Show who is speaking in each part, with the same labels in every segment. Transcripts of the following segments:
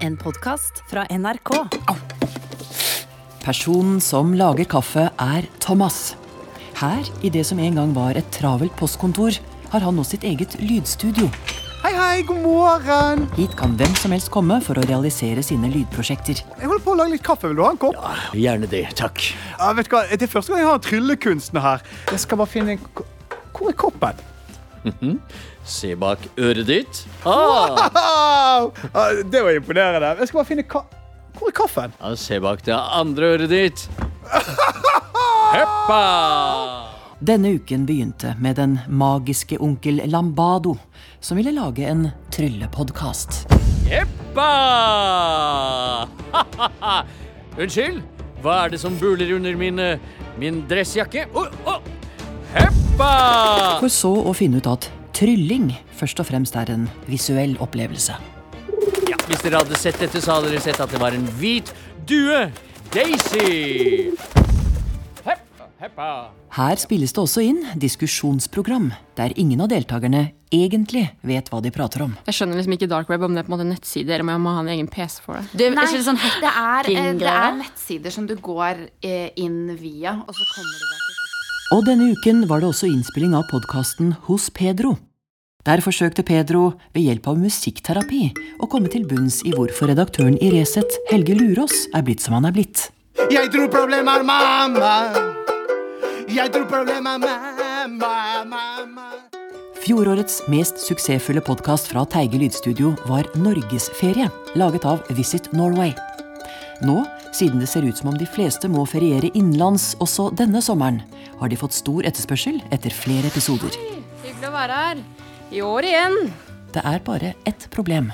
Speaker 1: En podkast fra NRK.
Speaker 2: Personen som lager kaffe, er Thomas. Her, i det som en gang var et travelt postkontor, har han nå sitt eget lydstudio.
Speaker 3: Hei, hei, god morgen!
Speaker 2: Hit kan hvem som helst komme for å realisere sine lydprosjekter.
Speaker 3: Jeg holder på å lage litt kaffe. Vil du ha en kopp?
Speaker 4: Ja, Gjerne det, takk.
Speaker 3: Ja, vet du hva? Det er første gang jeg har en tryllekunstner her. Jeg skal bare finne en Hvor er koppen?
Speaker 4: Se bak øret ditt. Ah,
Speaker 3: Wow! Det var imponerende. Jeg skal bare finne ka... Hvor er kaffen?
Speaker 4: ja, se bak det andre øret ditt. Heppa!
Speaker 2: Denne uken begynte med den magiske onkel Lambado, som ville lage en tryllepodkast.
Speaker 4: Heppa! Unnskyld, hva er det som buler under min, eh, min dressjakke? Oh, å! Heppa!
Speaker 2: For så å finne ut at trylling først og fremst er en visuell opplevelse.
Speaker 4: Ja, hvis dere hadde sett dette, så hadde dere sett at det var en hvit due. Daisy. Heppa, heppa.
Speaker 2: Her spilles det også inn diskusjonsprogram, der ingen av deltakerne egentlig vet hva de prater om.
Speaker 5: Jeg skjønner liksom ikke dark web om det er på en måte nettsider nettside eller om jeg må ha en egen PC for det.
Speaker 6: Det
Speaker 7: Nei,
Speaker 6: det sånn
Speaker 7: det er, eh, det er nettsider som du går eh, inn via, og så kommer du slutt.
Speaker 2: Og denne uken var det også innspilling av podkasten Hos Pedro. Der forsøkte Pedro ved hjelp av musikkterapi å komme til bunns i hvorfor redaktøren i Resett, Helge Lurås, er blitt som han er blitt.
Speaker 3: Jeg tror problemer, mamma. Jeg tror problemer, mamma, mamma.
Speaker 2: Fjorårets mest suksessfulle podkast fra Teige lydstudio var Norgesferie, laget av Visit Norway. Nå, siden det ser ut som om de fleste må feriere innenlands også denne sommeren, har de fått stor etterspørsel etter flere episoder.
Speaker 5: Hyggelig å være her. I år igjen.
Speaker 2: Det er bare ett problem.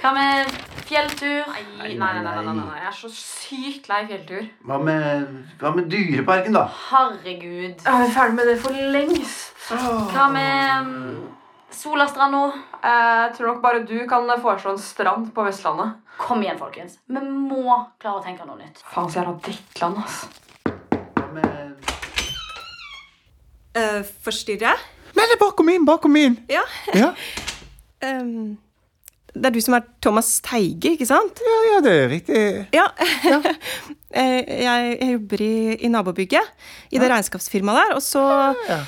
Speaker 6: Hva med fjelltur?
Speaker 5: Nei, nei, nei, nei, nei, nei. Jeg er så sykt lei fjelltur.
Speaker 8: Hva med, hva med Dyreparken, da?
Speaker 6: Herregud.
Speaker 5: Jeg er ferdig med det for lengst.
Speaker 6: Hva med mm, Solastranda?
Speaker 5: Jeg tror nok bare du kan foreslå en strand på Vestlandet.
Speaker 6: Kom igjen, folkens. Vi må klare å tenke noe nytt.
Speaker 5: Faen, så jævla drittland, ass.
Speaker 8: Men...
Speaker 9: Uh, forstyrrer jeg?
Speaker 3: Nei, det er bare kom inn, bare kom inn.
Speaker 9: Ja.
Speaker 3: Ja,
Speaker 9: um, det er du som er Thomas Teige, ikke sant?
Speaker 3: ja, ja det er riktig.
Speaker 9: Ja. Eh, jeg, jeg jobber i, i nabobygget, i det regnskapsfirmaet der. Og så
Speaker 3: Ja.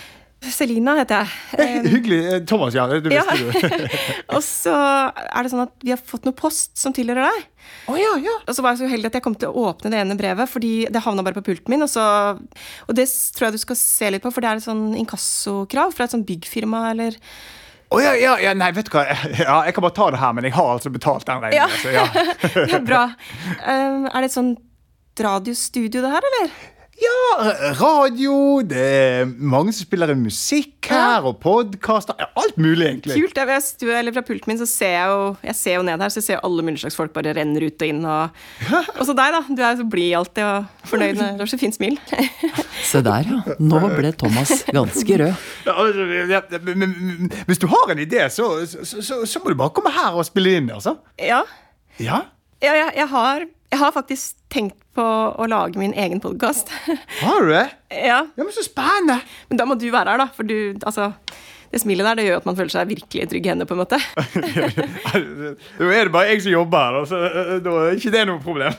Speaker 9: Selina heter jeg.
Speaker 3: Hyggelig. Eh, Thomas, ja. Det
Speaker 9: Ja.
Speaker 3: visste du.
Speaker 9: og så er det sånn at vi har fått noe post som tilhører deg.
Speaker 3: Oh, ja, ja.
Speaker 9: Og så var jeg så uheldig at jeg kom til å åpne det ene brevet, fordi det havna bare på pulten min. Og, så, og det tror jeg du skal se litt på, for det er et sånn inkassokrav fra et sånn byggfirma eller
Speaker 3: Å ja, ja, ja, nei, vet du hva. Ja, jeg kan bare ta det her, men jeg har altså betalt den regningen.
Speaker 9: Ja.
Speaker 3: så ja.
Speaker 9: Ja, bra. Um, er det et sånt radiostudio, det her, eller?
Speaker 3: Ja, radio, det er mange som spiller musikk her, og podkaster. Alt mulig, egentlig.
Speaker 9: Kult. Jeg, jeg stu- eller fra pulten min så ser jeg jo Jeg ser jo ned her, så jeg ser jo alle mulige slags folk bare renner ut og inn. Og, og så deg, da. Du er så blid alltid og fornøyd. med- Du har så fint smil.
Speaker 2: Se der, ja. Nå ble Thomas ganske rød.
Speaker 3: Ja, altså, ja, men, men, men, hvis du har en idé, så, så, så, så må du bare komme her og spille inn, altså.
Speaker 9: Ja,
Speaker 3: Ja?
Speaker 9: ja jeg, jeg, har, jeg har faktisk tenkt på å lage min egen podkast.
Speaker 3: Har du det?
Speaker 9: ja,
Speaker 3: Ja, men så spennende.
Speaker 9: men da må du være her, da. For du, altså Det smilet der det gjør at man føler seg virkelig trygg i hendene, på en måte.
Speaker 3: Nå er det bare jeg som jobber her, så eh, da er ikke det noe problem.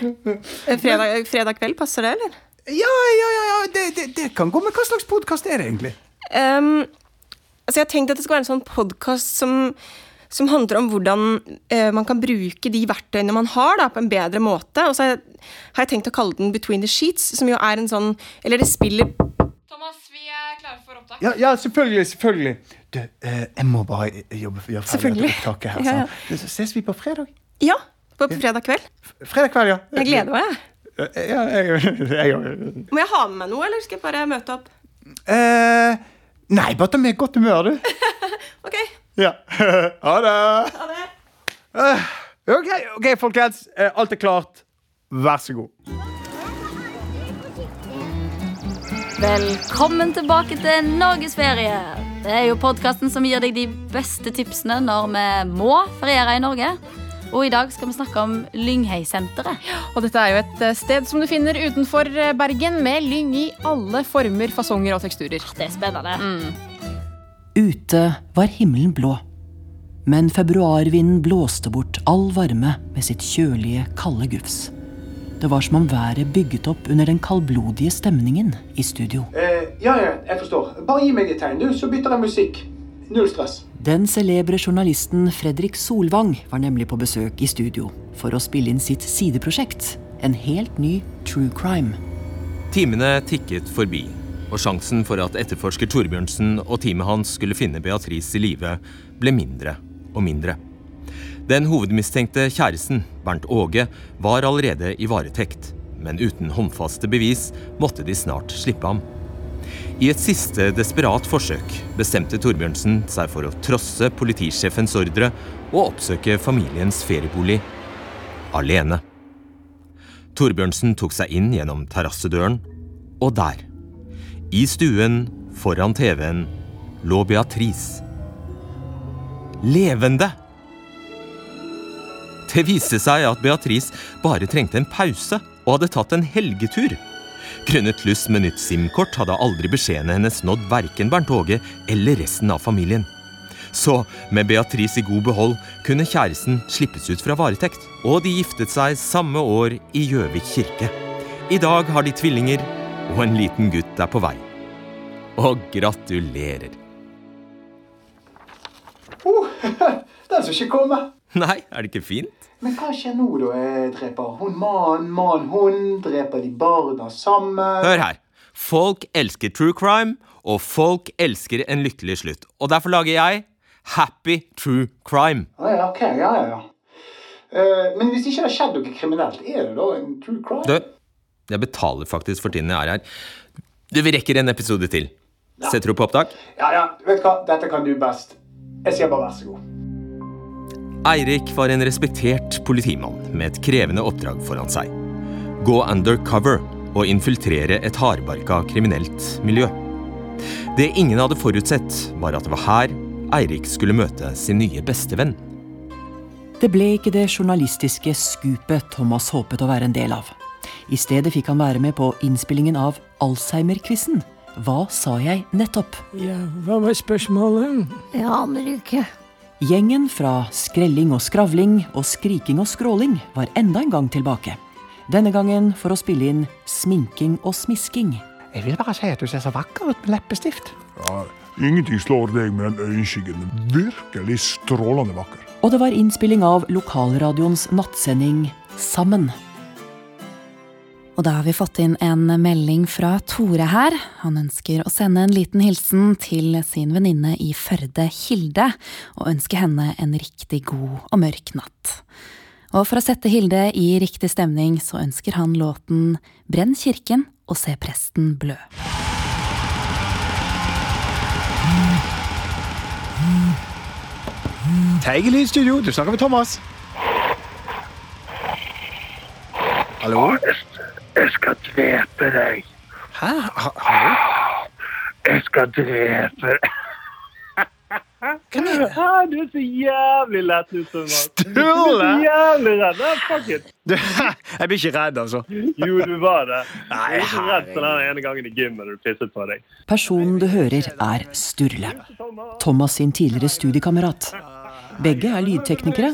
Speaker 9: Fredag, fredag kveld, passer det, eller?
Speaker 3: Ja, ja, ja, ja det, det, det kan gå. Men hva slags podkast er det egentlig?
Speaker 9: Um, altså jeg har tenkt at det skal være en sånn podkast som, som handler om hvordan eh, man kan bruke de verktøyene man har, da, på en bedre måte. Og så har jeg, har jeg tenkt å kalle den Between the Sheets, som jo er en sånn Eller det spiller
Speaker 5: Thomas, vi er klare for opptak.
Speaker 3: Ja, ja selvfølgelig. selvfølgelig. Du, eh, jeg må bare jobbe gjøre ferdig dette opptaket her.
Speaker 9: Ja, ja.
Speaker 3: Så ses vi på fredag.
Speaker 9: Ja, på fredag kveld.
Speaker 3: Fredag kveld, ja.
Speaker 9: Jeg gleder meg. jeg.
Speaker 3: Ja, jeg, jeg,
Speaker 9: Må jeg ha med meg noe, eller skal jeg bare møte opp?
Speaker 3: Eh, nei, bare ta med godt humør, du.
Speaker 9: Ok,
Speaker 3: Ja. Ha det.
Speaker 9: ha det.
Speaker 3: Uh, ok, ok, folkens. Uh, alt er klart. Vær så god.
Speaker 6: Velkommen tilbake til Norgesferie. Det er jo podkasten som gir deg de beste tipsene når vi må feriere i Norge. Og i dag skal vi snakke om Lyngheisenteret.
Speaker 5: Og dette er jo et eh, sted som du finner utenfor Bergen, med lyng i alle former, fasonger og teksturer.
Speaker 6: Det er spennende.
Speaker 2: Ute var himmelen blå. Men februarvinden blåste bort all varme med sitt kjølige, kalde gufs. Det var som om været bygget opp under den kaldblodige stemningen i studio.
Speaker 10: Eh, ja, ja, jeg forstår. Bare gi meg et tegn, du, så bytter jeg musikk. Null stress.
Speaker 2: Den celebre journalisten Fredrik Solvang var nemlig på besøk i studio for å spille inn sitt sideprosjekt, en helt ny true crime.
Speaker 11: Timene tikket forbi, og sjansen for at etterforsker Torbjørnsen og teamet hans skulle finne Beatrice i live, ble mindre og mindre. Den hovedmistenkte kjæresten, Bernt Åge, var allerede i varetekt, men uten håndfaste bevis måtte de snart slippe ham. I et siste desperat forsøk bestemte Torbjørnsen seg for å trosse politisjefens ordre og oppsøke familiens feriebolig alene. Torbjørnsen tok seg inn gjennom terrassedøren, og der, i stuen foran TV-en, lå Beatrice. Levende! Det viste seg at Beatrice bare trengte en pause og hadde tatt en helgetur. Grunnet Luss med nytt SIM-kort hadde aldri beskjedene hennes nådd verken Bernt Åge eller resten av familien. Så med Beatrice i god behold kunne kjæresten slippes ut fra varetekt, og de giftet seg samme år i Gjøvik kirke. I dag har de tvillinger, og en liten gutt er på vei. Og gratulerer.
Speaker 10: Oh, den som ikke kommer.
Speaker 11: Nei, er det ikke fint?
Speaker 10: Men hva skjer nå, da? Jeg Dreper hun mann, mann hund? Dreper de barna sammen?
Speaker 11: Hør her. Folk elsker true crime, og folk elsker en lykkelig slutt. Og derfor lager jeg Happy True Crime.
Speaker 10: Ah, ja, ok, ja, ja, ja. Uh, men hvis ikke det har skjedd noe kriminelt, er det da en true crime?
Speaker 11: Du, jeg betaler faktisk for tiden jeg er her. Du, Vi rekker en episode til. Setter du på opptak?
Speaker 10: Ja, ja, vet du hva? Dette kan du best. Jeg sier bare vær så god.
Speaker 11: Eirik var en respektert politimann med et krevende oppdrag foran seg. Gå undercover og infiltrere et hardbarka kriminelt miljø. Det ingen hadde forutsett, var at det var her Eirik skulle møte sin nye bestevenn.
Speaker 2: Det ble ikke det journalistiske skupet Thomas håpet å være en del av. I stedet fikk han være med på innspillingen av Alzheimer-quizen. Hva sa jeg nettopp?
Speaker 12: Ja, hva var spørsmålet?
Speaker 13: Jeg aner ikke.
Speaker 2: Gjengen fra skrelling og skravling og skriking og skråling var enda en gang tilbake. Denne gangen for å spille inn sminking og smisking.
Speaker 3: Jeg vil bare si at du ser så vakker ut med leppestift.
Speaker 14: Ja, Ingenting slår deg med den øyenskyggen. Virkelig strålende vakker.
Speaker 2: Og det var innspilling av lokalradioens nattsending Sammen.
Speaker 1: Og da har vi fått inn en melding fra Tore her. Han ønsker å sende en liten hilsen til sin venninne i Førde, Hilde, og ønske henne en riktig god og mørk natt. Og for å sette Hilde i riktig stemning, så ønsker han låten Brenn kirken og se presten blø.
Speaker 3: Teige studio, du snakker med Thomas. Hallo?
Speaker 15: Jeg skal drepe deg.
Speaker 3: Hæ? Ha- Hallo?
Speaker 15: Jeg skal drepe deg.
Speaker 3: Hvem er det?
Speaker 15: Ah, Du er så jævlig lett ut, som
Speaker 3: Sturle?
Speaker 15: jævlig redd. Ah, fuck it.
Speaker 3: Du, jeg blir ikke redd, altså.
Speaker 15: Jo, du var det.
Speaker 3: Nei,
Speaker 15: Jeg er ikke redd for den ene gangen i gymmet da du pisset på deg.
Speaker 2: Personen du hører, er Sturle. Thomas sin tidligere studiekamerat. Begge er lydteknikere,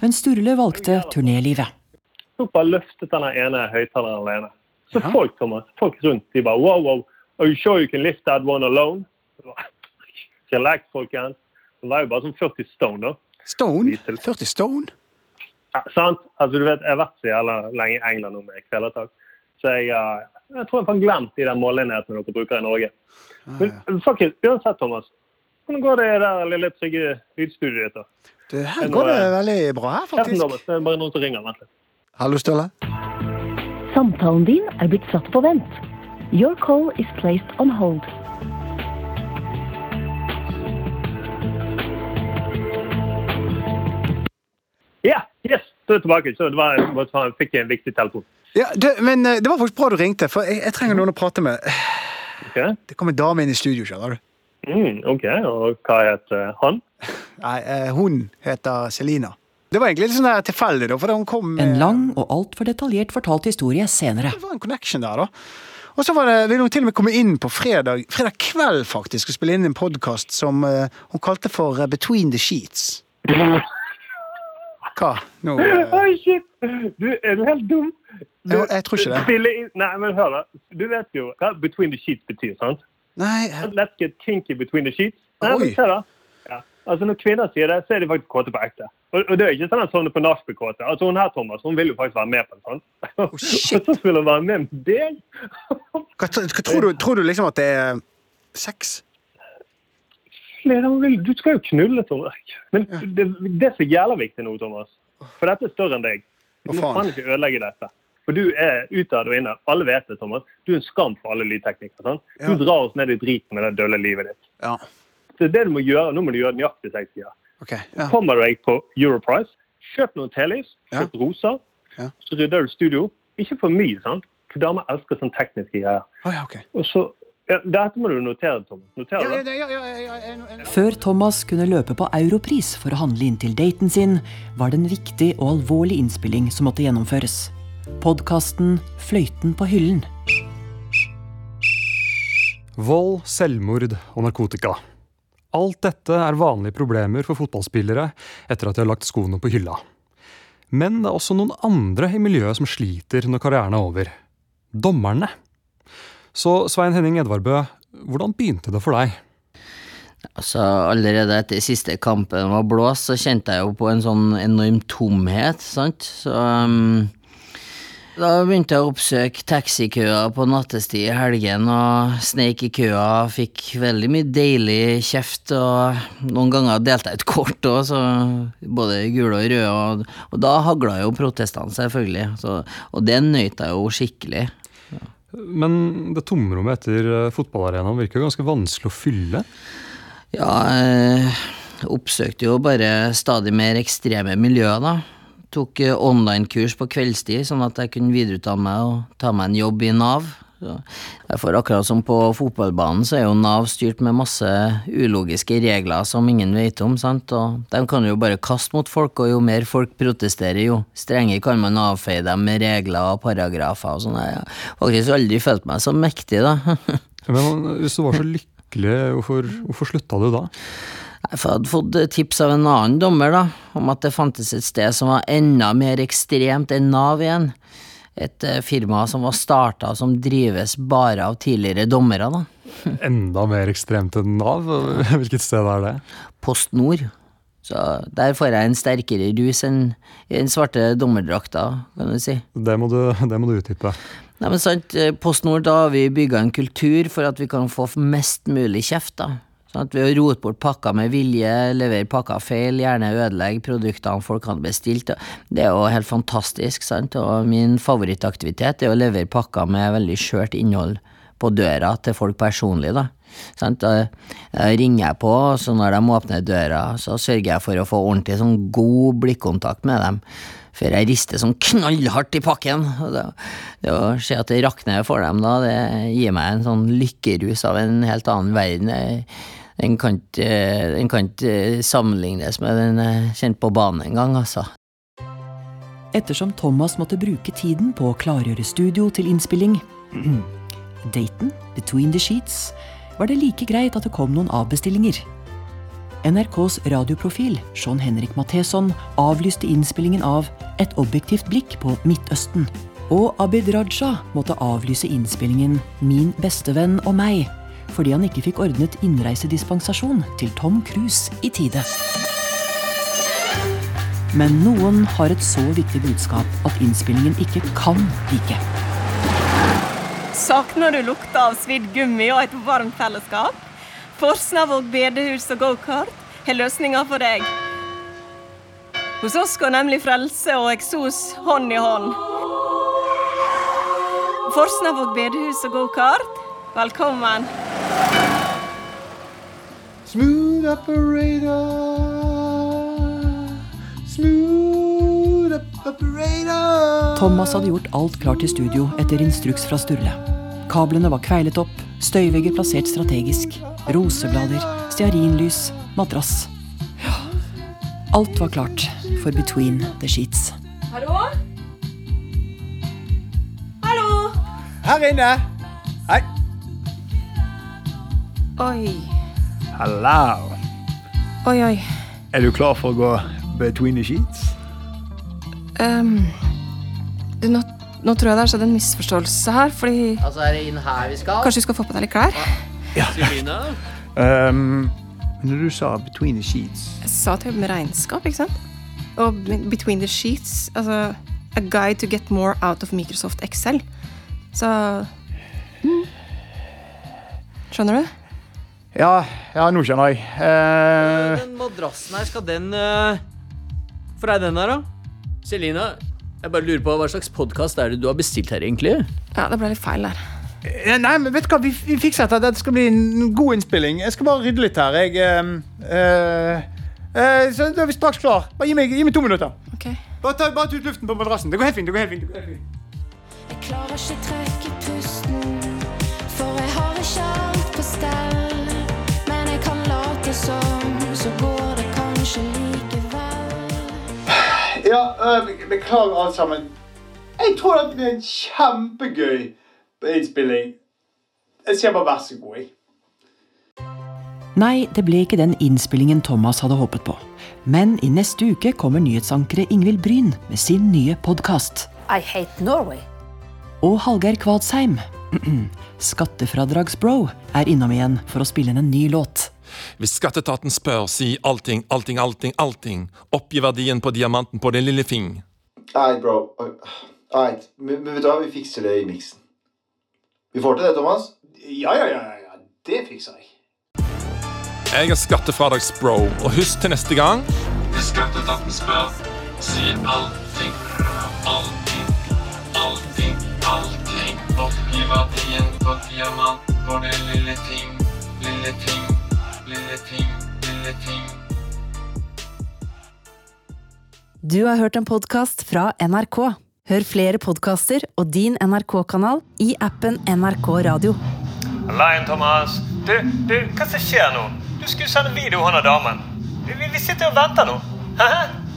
Speaker 2: men Sturle valgte turnélivet.
Speaker 15: Tok bare løftet den ene høyttaleren alene. Så folk, Thomas, folk rundt, de bare wow, wow. Are you sure you can lift that one alone? Relax, folkens. Det var jo bare sånn 40 stone, da.
Speaker 3: Stone? 40 stone?
Speaker 15: Ja, sant? Altså, du vet, Jeg har vært så jævla lenge i England nå med kvelertak. Så jeg, uh, jeg tror jeg har glemt de der måleenhetene dere bruker i Norge. Men fuck it, uansett, Thomas. Hvordan går det i det lille trygge lydstudioet ditt? da?
Speaker 3: Du, her går det veldig bra her, faktisk.
Speaker 15: Det er bare noen som ringer. Vent litt.
Speaker 3: Hallo, Ståle.
Speaker 13: Samtalen din er blitt satt på vent. Your call is placed on hold.
Speaker 15: Ja, yes! Så er jeg tilbake. Så det var, jeg fikk en viktig telefon.
Speaker 3: Ja, det, men eh, det var faktisk bra du ringte, for jeg, jeg trenger noen å prate med.
Speaker 15: Okay.
Speaker 3: Det kom en dame inn i studio, skjønner du.
Speaker 15: Mm, ok, Og hva heter han?
Speaker 3: Nei, eh, hun heter Selina. Det var egentlig litt sånn tilfeldig, da, for hun kom med
Speaker 2: En lang og altfor detaljert fortalt historie senere.
Speaker 3: Det var en connection der, da. Og så var det, ville hun til og med komme inn på fredag, fredag kveld faktisk, og spille inn en podkast som uh, hun kalte for eh, Between the Sheets. Hva? Nå uh...
Speaker 15: Oi, shit! Du, er du helt dum? Du,
Speaker 3: Jeg- jeg tror ikke det.
Speaker 15: Spille inn- Nei, men hør da. Du vet jo hva 'between the sheets' betyr, sant?
Speaker 3: Nei
Speaker 15: Let's get kinky between the sheets. Nei,
Speaker 3: Oi.
Speaker 15: men. Altså, når kvinner sier det, så er de faktisk kåte på ekte. Og, og det er ikke sånn at sånne på nachspiel kåte. Altså, hun her, Thomas, hun vil jo faktisk være med på det, sånn.
Speaker 3: Oh,
Speaker 15: og så vil hun være med med deg?
Speaker 3: Hva, hva tror, du, tror du liksom at det er sex?
Speaker 15: Flere vil. Du skal jo knulle, Thomas. Men det, det er så jævla viktig nå, Thomas. For dette er større enn deg. Du må
Speaker 3: faen?
Speaker 15: ikke ødelegge dette. For du er utad og inne. Alle vet det, Thomas. Du er en skam for alle lydteknikere. sant? Du
Speaker 3: Ja.
Speaker 15: drar oss ned i driten med det dølle livet ditt.
Speaker 3: Ja.
Speaker 15: Så det du må gjøre, Nå må du gjøre nøyaktig som jeg sier.
Speaker 3: Okay, Ja.
Speaker 15: Kommer du deg på Europrice, kjøp noen telys,
Speaker 3: Ja.
Speaker 15: kjøp roser,
Speaker 3: Ja.
Speaker 15: så rydder du studio. Ikke for mye, sant? For damer elsker sånn tekniske greier.
Speaker 3: Oh, ja, ok.
Speaker 15: Og så, ja, Dette må du notere, Thomas. Notere
Speaker 3: Ja, ja,
Speaker 15: det.
Speaker 3: ja, ja, ja, ja, ja, ja.
Speaker 2: Før Thomas kunne løpe på Europris for å handle inn til daten sin, var det en viktig og alvorlig innspilling som måtte gjennomføres. Podkasten Fløyten på hyllen.
Speaker 16: Vold, selvmord og narkotika. Alt dette er vanlige problemer for fotballspillere etter at de har lagt skoene på hylla. Men det er også noen andre i miljøet som sliter når karrieren er over. Dommerne. Så Svein Henning Edvardbø, hvordan begynte det for deg?
Speaker 17: Altså, Allerede etter siste kampen var blåst, så kjente jeg jo på en sånn enorm tomhet, sant. Så um, da begynte jeg å oppsøke taxikøer på nattestid i helgen, og sneik i køa, fikk veldig mye deilig kjeft, og noen ganger delte jeg ut kort òg, så både gule og røde, og, og da hagla jo protestene, selvfølgelig, så, og det nøt jeg jo skikkelig.
Speaker 16: Men det tomrommet etter eh, fotballarenaen virker jo ganske vanskelig å fylle.
Speaker 17: Ja, jeg oppsøkte jo bare stadig mer ekstreme miljøer, da. Tok eh, online-kurs på kveldstid, sånn at jeg kunne videreutdanne meg og ta meg en jobb i Nav. For akkurat som på fotballbanen, så er jo Nav styrt med masse ulogiske regler som ingen vet om, sant, og de kan jo bare kaste mot folk, og jo mer folk protesterer, jo strengere kan man avfeie dem med regler og paragrafer og sånn. Jeg har faktisk aldri følt meg så mektig, da.
Speaker 16: Men hvis du var så lykkelig, hvorfor, hvorfor slutta du da?
Speaker 17: Jeg hadde fått tips av en annen dommer da, om at det fantes et sted som var enda mer ekstremt enn Nav igjen. Et eh, firma som var starta som drives bare av tidligere dommere. da.
Speaker 16: Enda mer ekstremt enn Nav? Hvilket sted er det?
Speaker 17: Post Nord. Så der får jeg en sterkere rus enn i den svarte dommerdrakta, kan du si.
Speaker 16: Det må du, det må du utdype.
Speaker 17: Nei, men sant, eh, Post Nord, da har vi bygga en kultur for at vi kan få mest mulig kjeft, da. Sånn at Ved å rote bort pakker med vilje, levere pakker feil, gjerne ødelegge produktene folk hadde bestilt. Det er jo helt fantastisk, sant. Og min favorittaktivitet er å levere pakker med veldig skjørt innhold på døra til folk personlig, da. Sant? Da ringer jeg på, så når de åpner døra, så sørger jeg for å få ordentlig sånn god blikkontakt med dem. Før jeg rister sånn knallhardt i pakken. Det, det å se at det rakner for dem, da, det gir meg en sånn lykkerus av en helt annen verden. Jeg- Den kan ikke, sammenlignes med den jeg kjente på banen en gang, altså.
Speaker 2: Ettersom Thomas måtte bruke tiden på å klargjøre studio til innspilling, daten Between the Sheets, var det like greit at det kom noen avbestillinger. NRKs radioprofil, Sean Henrik Matheson, avlyste innspillingen av Et objektivt blikk på Midtøsten. Og Abid Raja måtte avlyse innspillingen Min bestevenn og meg, fordi han ikke fikk ordnet innreisedispensasjon til Tom Cruise i tide. Men noen har et så viktig budskap at innspillingen ikke kan vike.
Speaker 9: Savner du lukta av svidd gummi og et varmt fellesskap? Forsnavåg bedehus og gokart har løsninger for deg. Hos oss går nemlig frelse og eksos hånd i hånd. Forsnavåg bedehus og gokart, velkommen.
Speaker 10: Smooth operator. Smooth operator.
Speaker 2: Thomas hadde gjort alt klart i studio etter instruks fra Sturle. Kablene var kveilet opp, støyvegger plassert strategisk, roseblader, stearinlys, madrass. Ja, alt var klart for Between the Sheets.
Speaker 9: Hallo? Hallo?
Speaker 3: Her inne! Hei.
Speaker 9: Oi.
Speaker 3: Hello.
Speaker 9: Oi, oi.
Speaker 3: Er du klar for å gå between the sheets?
Speaker 9: Um, du, nå, nå tror jeg det har skjedd en misforståelse her, fordi
Speaker 17: Altså, er det inn her vi skal?
Speaker 9: Kanskje vi skal få på deg litt klær?
Speaker 4: Ja
Speaker 3: Um, når du sa between the sheets
Speaker 9: Jeg sa at jeg jobber med regnskap, ikke sant? Og between the sheets, altså A guide to get more out of Microsoft Excel. Så mm. Skjønner du?
Speaker 3: Ja, ja, nå skjønner jeg. Eh,
Speaker 4: Den madrassen her, skal den uh... For deg, den der, da? Selina, jeg bare lurer på hva slags podkast er det du har bestilt her, egentlig?
Speaker 9: Ja, det ble litt feil der.
Speaker 3: eh, nei, men vet du hva, vi, vi fikser dette. Det skal bli en god innspilling. Jeg skal bare rydde litt her. Jeg eh, eh, Så da er vi straks klar. Bare gi meg, gi meg to minutter.
Speaker 9: Okay.
Speaker 3: Bare ta bare ta ut luften på madrassen. Det går helt fint. det går helt fint, det går helt fint.
Speaker 18: Jeg klarer ikke trekke pusten, for jeg har ikke alt på stell. Men kan late som, så går det kanskje likevel.
Speaker 3: Ja, øh, beklager alt sammen. Jeg tror det blir en kjempegøy innspilling. Jeg sier bare vær så god, jeg.
Speaker 2: Nei, det ble ikke den innspillingen Thomas hadde håpet på. Men i neste uke kommer nyhetsankeret Ingvild Bryn med sin nye podkast.
Speaker 19: I hate Norway.
Speaker 2: Og Hallgeir Kvadsheim, skattefradragsbro, er innom igjen for å spille inn en ny låt.
Speaker 20: Hvis skatteetaten spør, si allting, allting, allting, allting. Oppgi verdien på diamanten på den lille fing.
Speaker 10: Nei, bro. Nei, Men, vet du hva, vi fikser det i miksen. Vi får til det, Thomas?
Speaker 3: Ja, ja, ja. ja. Det fikser jeg.
Speaker 20: Jeg er skattefradragsbro, og husk til neste gang Hvis skatteetaten spør, si allting, allting, på diamant på det lille ting, lille ting, lille ting, lille ting.
Speaker 1: Du har hørt en podkast fra NRK. Hør flere podkaster og din NRK-kanal i appen NRK Radio.
Speaker 21: Lein, Thomas. Du, du, hva som skjer nå? Du skulle sende video av han og damen. Vi, vi sitter og venter nå. Hæ?